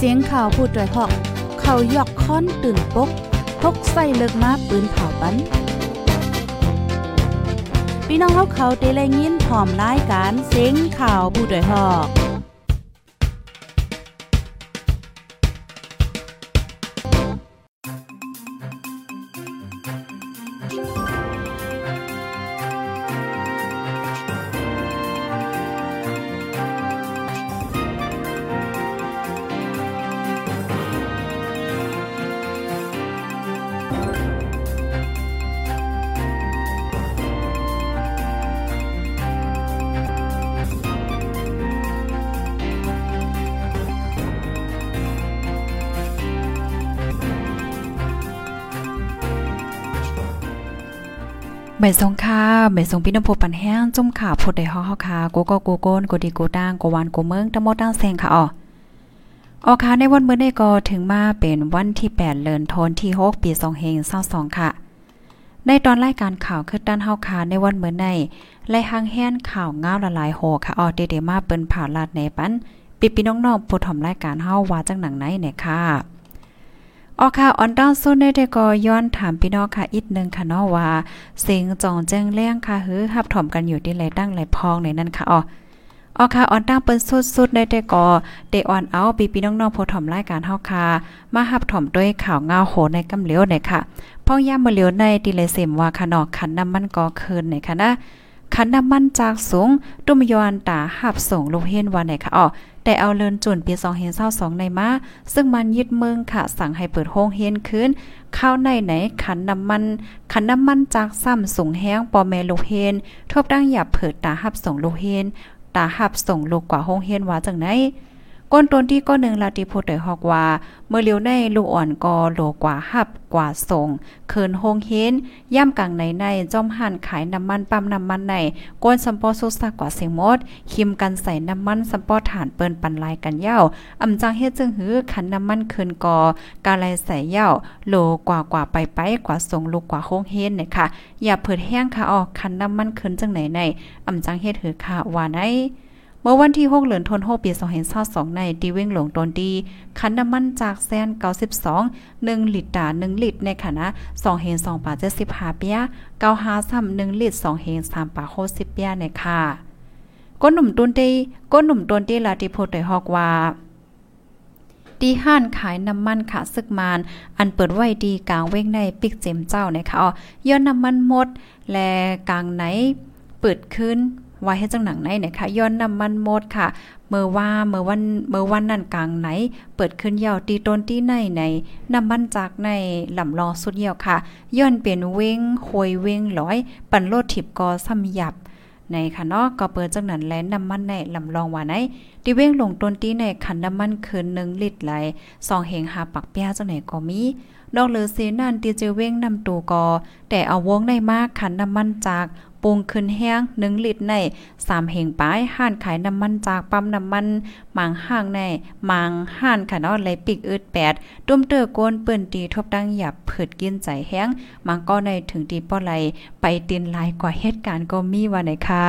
เสียงข่าวพูดด้วยหอก เขายอกค้อนตื่นปกพกใส่เลิกมาปืนเผาปันพี่น้องเขาเขาเตะเลยินพร้อมรายการเสียงข่าวผู้ด้วยหอก ใบสงค่าใบสงพี่น้ำพปันแห้งจุ่มข่าพดได้ฮอเฮาคาโกโกโกโกนโกดีโกด่างโกวานโกเมืองทั้งหมดทั้งแซงค่ะอ๋อออค่ะในวันมื้อนี้ก็ถึงมาเป็นวันที่ 8 เดือนธันวาคมที่ 6 ปี2522ค่ะในตอนรายการข่าวคือด้านเฮาคาในวันมื้อในไล่หางแห่นข่าวง้าวละลายโหค่ะอ๋อเดๆมาเปิ้นผ่าลาดในปันปิปีน้องๆผู้ถ่อมรายการเฮาว่าจังหนังไหนเนี่ยค่ะ ออค่ะออนดาวซุนได้ก็ย้อนถามพี่น้องค่ะอีกนึงค่ะเนาะว่าเสียงจองแจ้งแล้งค่ะหือฮับถ่อมกันอยู่ที่ไหลตั้งไหลพองในนั้นค่ะอ๋อออค่ะออนตั้งเปิ้นสุดๆได้แต่ก็เดออนเอาปีพี่น้องๆผู้ถ่อมรายการเฮาค่ะมาฮับถ่อมด้วยข่าวเงาโหในกำเหลียวหน่อยค่ะพ่อย่ามมื้อเหลียวในติเลเสมว่าค่ะเนาะขันน้ำมันก็คืนในค่ะนะ ขันน้ำมันจากสูงตุ้มยอนตาหับส่งลงเฮนวันไหนค่ะอ๋อแต่เอาเลินจุนปีสองเฮนเศร้าสองในมาซึ่งมันยึดเมืองค่ะ สั่งให้เปิดโฮงเฮนคืนข้าวในไหนขันน้ำมันขันน้ำมันจากซ้ำสูงแห้งปอแมลูกเฮนทบดังหยับเผิดตาหับส่งลูกเฮนตาหับส่งลูกกว่าโฮงเฮนว่าจังไหน ก้นต้นที่ก็หนึ่งลาติโพดยฮอกว่า เมื่อเลียวในลูกอ่อนก็โลกว่าหับกว่าส่งเคินโฮงเฮนย่ำกลางในในจอมหันขายน้ำมันปั๊มน้ำมันในก้นสัมปอสุสักกว่าเสียงมดคิมกันใส่น้ำมันสัมปอฐานเปิ้นปันลายกันเย้าอำจังเฮ็ดจึงหื้อขันน้ำมันเคินกอกาไลใส่เย้าโลกว่ากว่าไปไปกว่าส่งลูกกว่าโฮงเฮนเนี่ยค่ะ อย่าเผิดแห้งค่ะออกขันน้ำมันเคินจังไหนในอำจังเฮ็ดหือค่ะว่าไหน เมื่อวันที่ 6เหลือนทนโฮปี2022ในดีเว้งหลงตนดี คันน้ำมันจากแซน92 1ลิตรตา1ลิตรในคณะ2เฮน2ปา75เปีย95ซ้ำ1ลิตร2เฮน3ปา60เปียในค่ะก้นหนุ่มตุนตีก้นหนุ่มตนตีลาติโพดไดฮอกว่าดีห้านขายน้ำมันค่ะซึกมาน อันเปิดไว้ดีกลางเว้งในปิกเจมเจ้านะคะอ๋อย่อนน้ำมันหมด และกลางไหนเปิดขึ้น ว่าให้จังหนังไหนนะคะย้อนน้ำมันหมดค่ะ เมื่อว่าเมื่อวันเมื่อวันนั่นกลางไหน เปิดขึ้นเยาวตีต้นที่ในในน้ำมันจากในลำรอสุดเยี่ยวค่ะย้อนเปลี่ยนเว้งหวยเว้งร้อย ปั่นโลดถิบกอซ้ำหยับในค่ะเนาะก็เปิดจังนั้นแลน้ำมันในลำลองว่าไหนที่เว้งลงต้นที่ในขันน้ำมันคืน1ลิตรไหล2เหงหาปักเปียจังไหนก็มี นอกเหลือเสนั่นตีเจเว้งนำตูกอ แต่เอาวงในมากขันน้ำมันจากปรุงขึ้นแห้ง1ลิตรใน3เหงป้ายห้านขายน้ำมันจากปั๊มน้ำมันหมังห้างในหมังห้านค่ะเนาะไหลปิกอึด8ตุ้มเตอโกนเปิ้นตีทบดังหยับเผิดกินใจแห้งมังก็ในถึงตีป้อไหลไปตินลายกว่าเหตุการณ์ก็มีว่าไหนค่ะ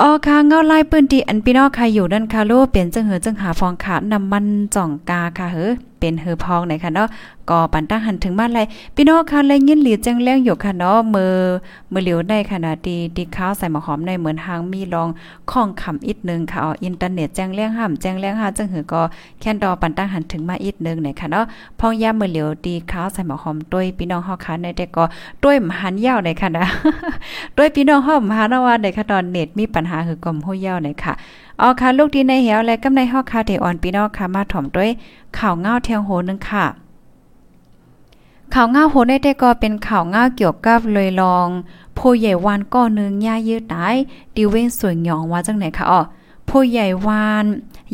อ๋อค่ะเงาลายปืนตีอันพี่น้องค่ะอยู่นั่นค่ะโลเป็นจังเหือจังหาฟองขาน้ำมันจ่องกาค่ะเฮ้ เป็นเฮือพองไหนค่ะเนาะก็ปันตั้งหันถึงมาเลยพี่น้องค่ะเลยยินหลีจังแรงอยู่ค่ะเนาะมือมือเหลียวได้ขนาดีดีข้าวใส่หมอหอมในเหมือนหางมีรองข้องคำอีกนึงค่ะอ๋ออินเทอร์เน็ตแจ้งแรงห้ามแจ้งแรงห้าจังหือก็แค่นดอปันตั้งหันถึงมาอีกนึงไหนค่ะเนาะพองย่ามือเหลียวดีข้าวใส่หมอหอมด้วยพี่น้องเฮาค่ะในแต่ก็ด้วยมหันยาวไหนค่ะนะด้วยพี่น้องเฮามหันว่าในค่ะตอนเน็ตมีปัญหาคือกลมหู้ยาวไหนค่ะ อ๋อค่ะลูกดีในเหวและกำในฮอกคาเทออนพี่น้องค่ะมาถ่อมด้วยข่าวเงาเทียงโหนึงค่ะข่าวเงาโหได้แต่ก็เป็นข่าวเงาเกี่ยวกับเลยลองผู้ใหญ่วานก้อนึงย่ายืดตายดิเว้นสวยหยองว่าจังไหนคะอ๋อผู้ใหญ่วาน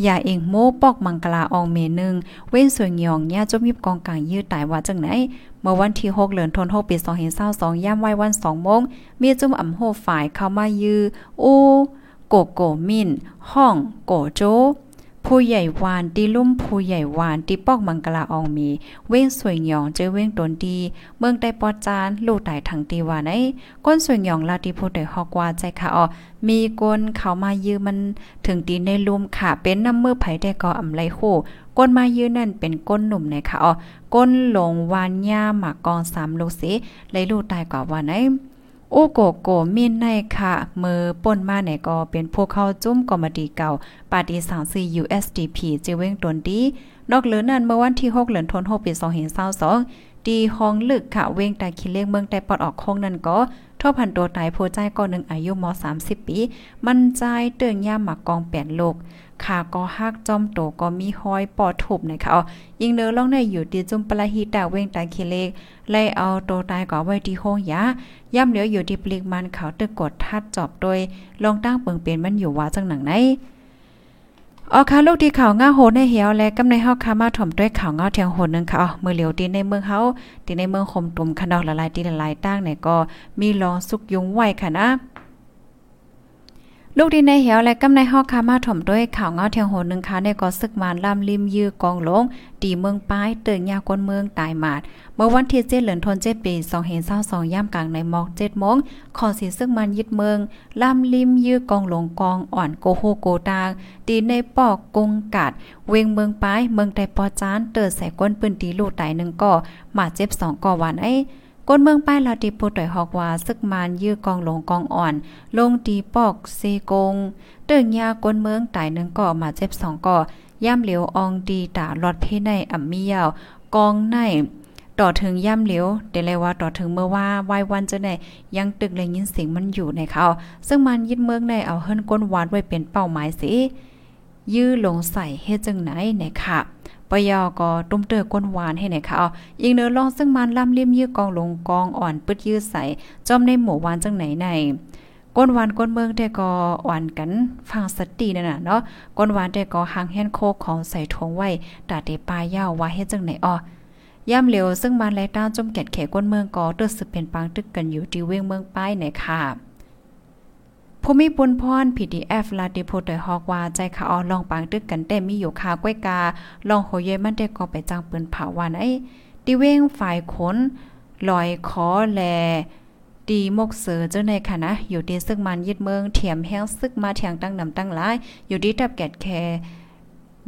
อย่าเองโมปอกมังกลาอองเมนึงเว้นสวยหยองย่าจมยิบกองกลางยืดตายว่าจังไหนเมื่อวันที่ 6 เดือนธันวาคมปี2022ย่ำไว้วัน2โมงมีจุ่มอ่ำโหฝ่ายเข้ามายื้อโอ้ โกโกมินห้องโกโจผู้ใหญ่วานตีลุ่มผู้ใหญ่วานตีปอกมังกลาอองมี เว้งสวยหยองเจอเว้งตนดีเมืองใต้ปอจานลูกตายทั้งตีว่าไหนก้นสวยหยองลาติผู้ใดฮอกว่าใจค่ะอ๋อมีก้นเขามายือมันถึงตีในลุ่มค่ะ เป็นน้ำมือไผ่ได้ก็อำไลโคก้นมายือนั่นเป็นก้นหนุ่มในค่ะอ๋อก้นหลงวานย่าหมากกองสามลูกสิเลยลูกตายกว่าว่าไหน โอโกโกมินในค่ะ มือป่นมาไหนก็เป็นพวกเข้าจุ้มกอมดีเก่า ปาดี34 USDP จีเว้งตนดีนอกเหลือนั้นเมื่อวันที่ 6 เหลือนธันวาคมปี2022ดีห้องลึกค่ะ เว้งแต่คิเลขเมืองแต่ปอดออกคงนั่นก็ ท่อพันตัวตายโพใจก่อนหนึ่งอายุม30 ปี มันใจเตืองย่ามหมักกองแปดโลกขาก็หักจอมโตก็มีห้อยปอดทุบนะคะอ๋อยิงเนื้อล่องในอยู่ดีจุมปลาฮีตาเว้งตาคิเลกไล่เอาโตตายก็ไว้ที่ห้องยาย่ำเหลียวอยู่ที่ปลิกมันเขาตึกกดทัดจอบโดยลองตั้งเปิงเปลี่ยนมันอยู่ว่าจังหนังไหน อ๋อค่ะลูกที่เขาง่าโหในเหี่ยวและกำในเฮาค่ะมาถ่อมด้วยข่าวง่าเทียงโหนึงค่ะอ๋อมือเหลียวตีในเมืองเฮาตีในเมืองคมตุ่มขนอกละลายตีละลายตั้งเนี่ยก็มีลองสุกยุงไว้ค่ะนะ ลูกดีในเหี่ยวและกำในฮอกคามาถ่อมด้วยข่าวเงาเทียงโหนึงค่ะในก็ซึกมานลำลิมยื้อกองลงตีเมืองป้ายเตือนยากนเมืองตายหมาด เมื่อวันที่7เหลือนทน7ปี2022ย่ำกลางในหมอก7โมงขอสีซึกมันยึดเมืองลำลิมยื้อกองหลงกองอ่อนโกโฮโกตางตีในปอกกงกัด เวงเมืองป้ายเมืองไดปอจานเติดใส่ก้นปืนตีลูกตายหนึ่งก่อหมาเจ็บ2ก่อวันไอ้ ก้นเมืองป้ายลาติปูต่อยฮอกว่าซึกมานยื้อกองหลงกองอ่อน ลงตีปอกเซกงเติงยาก้นเมืองตายหนึ่งก่อมาเจ็บสองก่อย่ำเหลียวอองดีตาลอดเพในอ่ำมียาวกองในต่อถึงย่ำเหลียวเดเลยว่าต่อถึงเมื่อว่าวายวันจะไหนยังตึกเลยยินเสียงมันอยู่ในเขาซึ่งมันยึดเมืองในเอาเฮิรนก้นวานไว้เป็นเป้าหมายสิยื้อลงใส่เฮ็ดจังไหนเนี่ยค่ะ ปยอก็ตุ้มเตอก้นหวานให้ไหนคะเอายิงเนื้อลองซึ่งมันล่ำเลี่ยมยื้อกองลงกองอ่อนปึดยื้อใส่จอมในหมู่วานจังไหนในก้นหวานก้นเมืองแต่ก็อ่อนกันฟังสตินั่นน่ะเนาะก้นหวานแต่ก็หางแฮนโคกของใส่ทงไว้ตาเตปลายยาวว่าเฮ็ดจังไหนอ้อย่ำเหลวซึ่งมันและต้านจมแกดแขก้นเมืองก็เตือสึกเป็นปังตึกกันอยู่ที่เว้งเมืองป้ายไหนค่ะ ภูมิปุนพร PDF ลาติโพดอยฮอกว่าใจขาออลองปังตึกกันแต่มีอยู่คาก้วยกา ลองโหเยมันได้ก็ไปจังปืนเผาวันไอ้ติเว้งฝ่ายขนลอยขอแลดีมกเสือเจ้าในค่ะนะ อยู่ดีซึกมันยึดเมืองเถียมแห้งซึกมาเถียงตั้งนำตั้งหลาย อยู่ดีตับแกดแค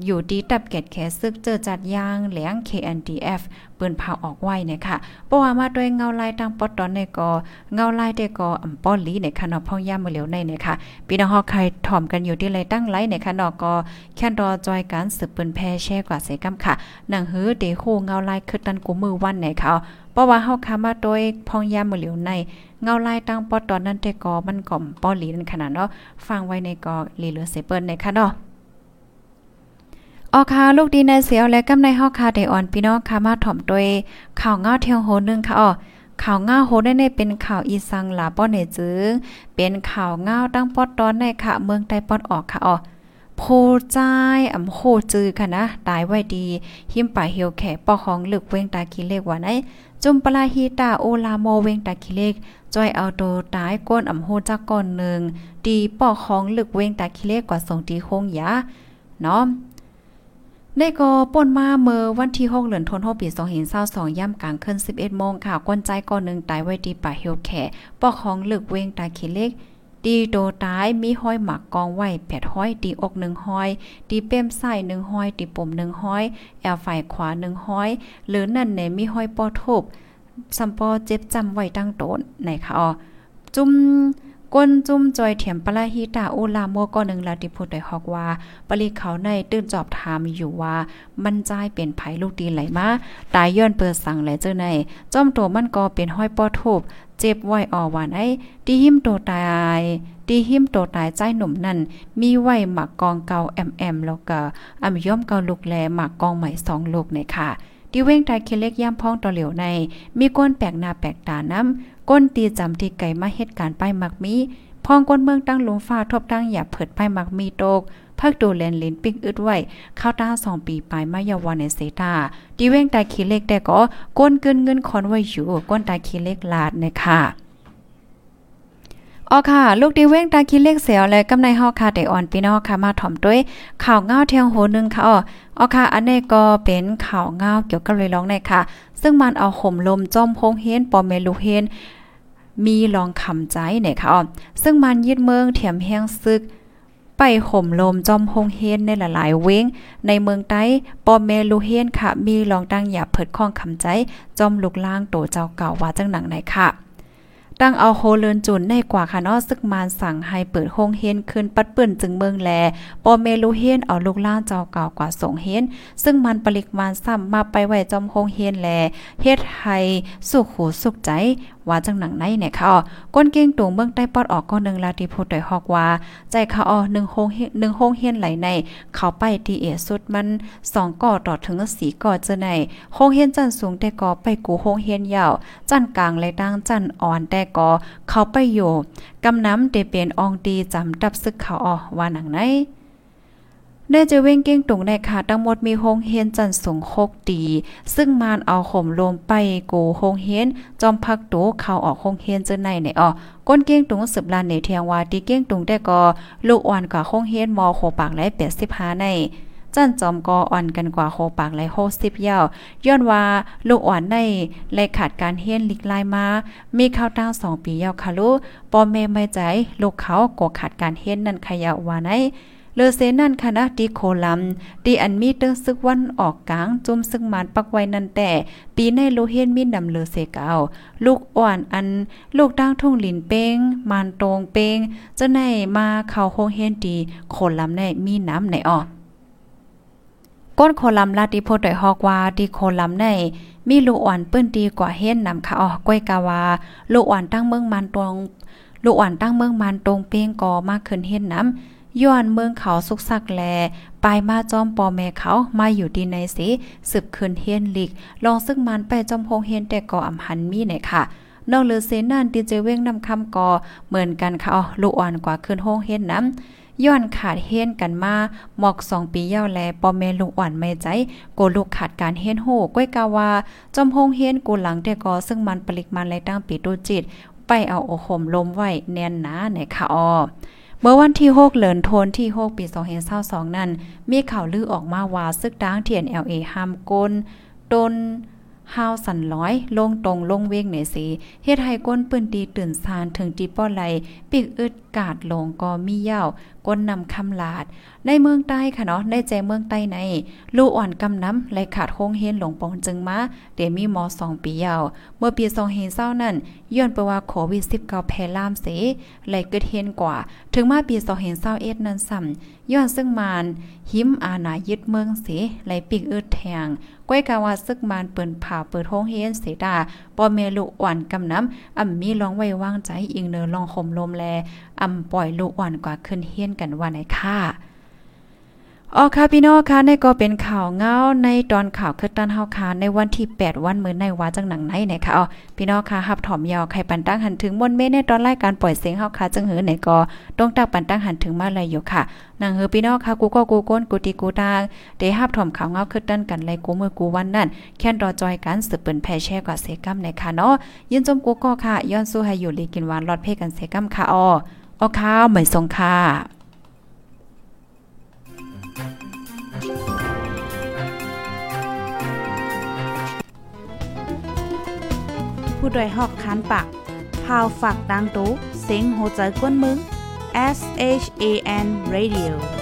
อยู่ดีตับแกดแขซึกเจอจัดยางแหลง KNDF ปืนเผาออกไว้เนี่ยค่ะเพราะว่ามาด้วยเงาลายตั้งปอดตอนในกอเงาลายได้กออ่ำป้อลีเนี่ยค่ะเนาะพ่อย่ามือเหลียวในเนี่ยค่ะพี่น้องฮอกใครถ่อมกันอยู่ที่ไรตั้งไลเนี่ยค่ะเนาะก็แค่รอจอยการสืบปืนแพ่แช่กว่าเสกำค่ะหนังหื้อเดโคเงาลายคือตันกูมือวันเนี่ยค่ะเพราะว่าเฮาคามาโดยพ่องย่ามือเหลียวในเงาลายตั้งปอดตอนนั้นแต่กอมันก่อมป้อลีนั่นขนาดเนาะฟังไว้ในกอลีเหลือเสเปิ้นในค่ะเนาะ ออคาลูกดีในเสียวและกำในฮอกคาไดออนพี่น้องคามาถ่อมตัวข่าวเงาเทียงโหนึงค่ะอ๋อข่าวเงาโหได้ในเป็นข่าวอีสังหลาป้อเนจึงเป็นข่าวเงาตั้งปอดตอนในค่ะ เมืองใต้ปอดออกค่ะอ๋อโพใจอำโหจือค่ะนะ ตายไว้ดี หิมป่าเหี่ยวแขปอของลึกเวงตาคิเลกว่าไหนจุมปลาฮีตาโอลาโมเวงตาคิเลกจอยเอาโตตายก้นอำโหจักก่อนหนึ่งดีปอของลึกเวงตาคิเลกกว่าส่งตีโคงยาเนาะ ได้ก็ป่นมาเมื่อวันที่6เดือนธันวาคมปี2022ย่ำกลางคืน11โมงค่ะก้นใจก่อนหนึ่งตายไว้ที่ป่าเฮลแขปอกของลึกเวงตาขีเล็กดีโตตายมีห้อยหมักกองไว้แผดห้อยตีอกหนึ่งห้อยตีเป้มใส่หนึ่งห้อยตีปุ่มหนึ่งห้อยแอลฝ่ายขวาหนึ่งห้อยหรือนั่นเนี่ยมีห้อยปอทบซัมปอเจ็บจำไว้ตั้งโตนไหนคะอ๋อจุ่ม ก้นจุ้มจอยเถียมปลาฮิตาโอลาโมก็หนึ่งลาติพุทธได้ฮอกว่า ปริเขาในตื่นจอบถามอยู่ว่า มันใจเป็นไผลูกดีไหลมาตายย้อนเปิดสั่งแหลเจ้าในจอมตัวมันก็เป็นห้อยปอทูบเจ็บไหวอ่อหวานไอ้ที่หิมโตตายตีหิมโตตายใจหนุ่มนั่น มีไหวหมักกองเกาแอมแอมแล้วก็อำย่อมเกาลูกแลหมักกองใหม่สองลูกในค่ะที่เว้งตายเคเล็กย่ำพ้องต่อเหลียวใน มีก้นแปลกหน้าแปลกตาน้ำ ก้นตีจำที่ไก่มาเหตุการณ์ป้ายมักมีพองก้นเมืองตั้งหลุมฟ้าทบตั้งอย่าเผิดป้ายมักมีโตกพักดูแลนลินปิกอึดไว้เข้าตาสองปีปลายมายาวานในเซตาดีเว้งตายคีเล็กแต่ก็ก้นเกินเงินคอนไว้อยู่ก้นตายคีเล็กลาดนะคะอ๋อค่ะ ลูกดีเว้งตาคิดเลขเสียวเลยกำในเฮาค่ะได้อ่อนพี่น้องค่ะมาถ่อมด้วยข่าวเงาเทียงโหนึงค่ะอ๋ออ๋อค่ะ อันนี้ก็เป็นข่าวเงาเกี่ยวกับเลยร้องในค่ะ ซึ่งมันเอาห่มลมจอมพงเฮนปอเมลูเฮน มีลองคำใจเนี่ยค่ะอ๋อซึ่งมันยึดเมืองเถียมแห้งซึก ไปห่มลมจอมพงเฮนในหลายๆ เว้ง ในเมืองใต้ปอมเมลูเฮนค่ะ มีลองดังอย่าเผิดข้องคำใจ จอมลูกล่างโตเจ้าเก่าว่าจังหนังไหนค่ะตั้งเอาโฮเลินจุนในกว่าค่ะนาะซึกมานสั่งให้เปิดโฮงเฮนขึ้นปัดเปิ้นจึงเมืองแลปอเมลูเฮนเอาลูกล่างเจ้าเก่ากว่าส่งเฮนซึ่งมันปริกมานซ้ำมาไปไว้จอมโฮงเฮนแลเฮ็ดให้สุขหูสุขใจ ว่าจังหนังไหนเนี่ยค่ะอ๋อก้นเก่งตูงเมืองใต้ปอดออกก็นึงลาติโพูดอยฮอกว่า ใจเขาอ๋อ1โฮง1โฮงเฮียนไหลใน เขาไปทีเอสุดมัน2ก่อต่อถึง4ก่อเจอในโฮงเฮียนจันสูงแต่ก่อไปกูโฮงเฮียนยาวจันกลางและดังจันอ่อนแต่ก่อเขาไปอยู่กำน้ำเตเป็นอองดีจำดับซึกเขาอ๋อว่าหนังไหน ได้จะเว้งเก้งตุงในค่ะทั้งหมดมีโฮงเฮียนจันสูงโคกดีซึ่งมานเอาข่มลมไปโกโฮงเฮียนจอมพักตูเข้าออกโฮงเฮียนเจอในในอ๋อก้นเก้งตุงสืบลานในเทียงวาที่เก้งตุงได้ก็ลูกอ่อนกว่าโฮงเฮียนมอโคปากและ85ในจันจอมกออ่อนกันกว่าโคปากและโฮสิบเยาวย้อนว่าลูกอ่อนในและขาดการเฮียนลิกลายมา มีข้าวตั้งสองปีเยาวค่ะลูกปอมเมไม่ใจลูกเขาก็ขาดการเฮียนนั่นขยะว่าใน เลอเซนั่นคณะดีโคลัมดีอันมีเตอซึกวันออกกลางจุ่มซึ่งมันปักไว้นั่นแต่ ปีในโลเฮนมีนำเลอเซเกาลูกอ่อนอัน ลูกตั้งทุ่งหลินเป้งมานตรงเป้งจะไหนมาเข้าโฮงเฮนดีโคลัมในมีน้ำในออกก้นโคลัมลาติโพดอยฮอกว่าดีโคลัมในมีลูกอ่อนเปิ้นดีกว่าเฮียนนำค่ะอ๋อก้อยกาวาลูกอ่อนตั้งเมืองมันตรงลูกอ่อนตั้งเมืองมันตรงเป้งกอมากขึ้นเฮนน้ำ ย้อนเมืองเขาสุกซักแลปายมาจอมปอแม่เขามาอยู่ดีในสิสืบคืนเฮียนลิก ลองซึ่งมันไปจอมพงเฮียนแต่ก่ออำหันมีไหนค่ะนอกเลือเสนั่นดีเจเว้งนำคำกอเหมือนกันค่ะอ๋อลูกอ่อนกว่าขึ้นโฮงเฮียนน้ำย้อนขาดเฮียนกันมาหมอกสองปีเย้าแลปอมเมลูกอ่อนไม่ใจโกลูกขาดการเฮียนโหก้อยกาวาจอมพงเฮียนกูหลังแต่กอซึ่งมันปริกมันและตั้งปีตูจิต ไปเอาโอคมลมไว้แน่นหนาในค่ะอ๋อ เมื่อวันที่6เหลินโทนที่6ปี2022นั้น มีข่าวลือออกมาว่าซึกด้างเทียน LA ห้ามก้นตนฮาวสันร้อย ลงตรงลงเวงไหนสีเฮ็ดให้ก้นปืนตีตื่นสานถึงตีป้อไหลปีกอึดกาดลงก็มีเย้า ก้นนำคำลาด ในเมืองใต้ค่ะเนาะในใจเมืองใต้ใน ลูกอ่อนกำน้ำและขาดโค้งเฮนหลงปองจึงมาเดมีมอสองปียาว เมื่อปี2 0 0 9นั้นย้อนไปว่าโควิด19แพร่ล่ามเสและเกิดเฮนกว่า ถึงมาปี2 0 2 1นั้นซ้ำย้อนซึ่งมานหิมอาณายึดเมืองเสและปีกอึดแทงก้อยกาว่าซึกมานเปิ้นผ่าเปิดโรงเรียนเสดาปอเมลูกอ่อนกำน้ำอ่ำมีร้องไว้วางใจอิงเนอลองห่มลมแล อ่ำปล่อยลูกอ่อนกว่าขึ้นเฮียนกันว่าไหนค่ะอ๋อค่ะพี่น้องค่ะในก็เป็นข่าวเงาในตอนข่าวคือตันเฮาค่ะในวันที่ 8 วันมื้อในว่าจังหนังไหนไหนค่ะอ๋อพี่น้องค่ะฮับถอมยาวไขปันตั้งหันถึงมนเมในตอนรายการปล่อยเสียงเฮาค่ะจังหือไหนก็ต้องตักปันตั้งหันถึงมาเลยอยู่ค่ะนางเฮอพี่น้องค่ะกูก็กูก้นกูตีกูตางได้ฮับถอมข่าวเงาคือตันกันเลยกูมือกูวันนั่นแค่นรอจอยกันสืบเปิ้นแพ่แช่กว่าเสกัมในค่ะเนาะยินจมกูก็ค่ะย้อนสู้ให้อยู่ลีกินหวานรอดเพ่กันเสกัมค่ะอ๋อ อ๋อค่ะเหมือนทรงค่ะผู้ดยหอกคันปากพาวฝากดังตู้เสียงโหใจกวนมึง S H A N Radio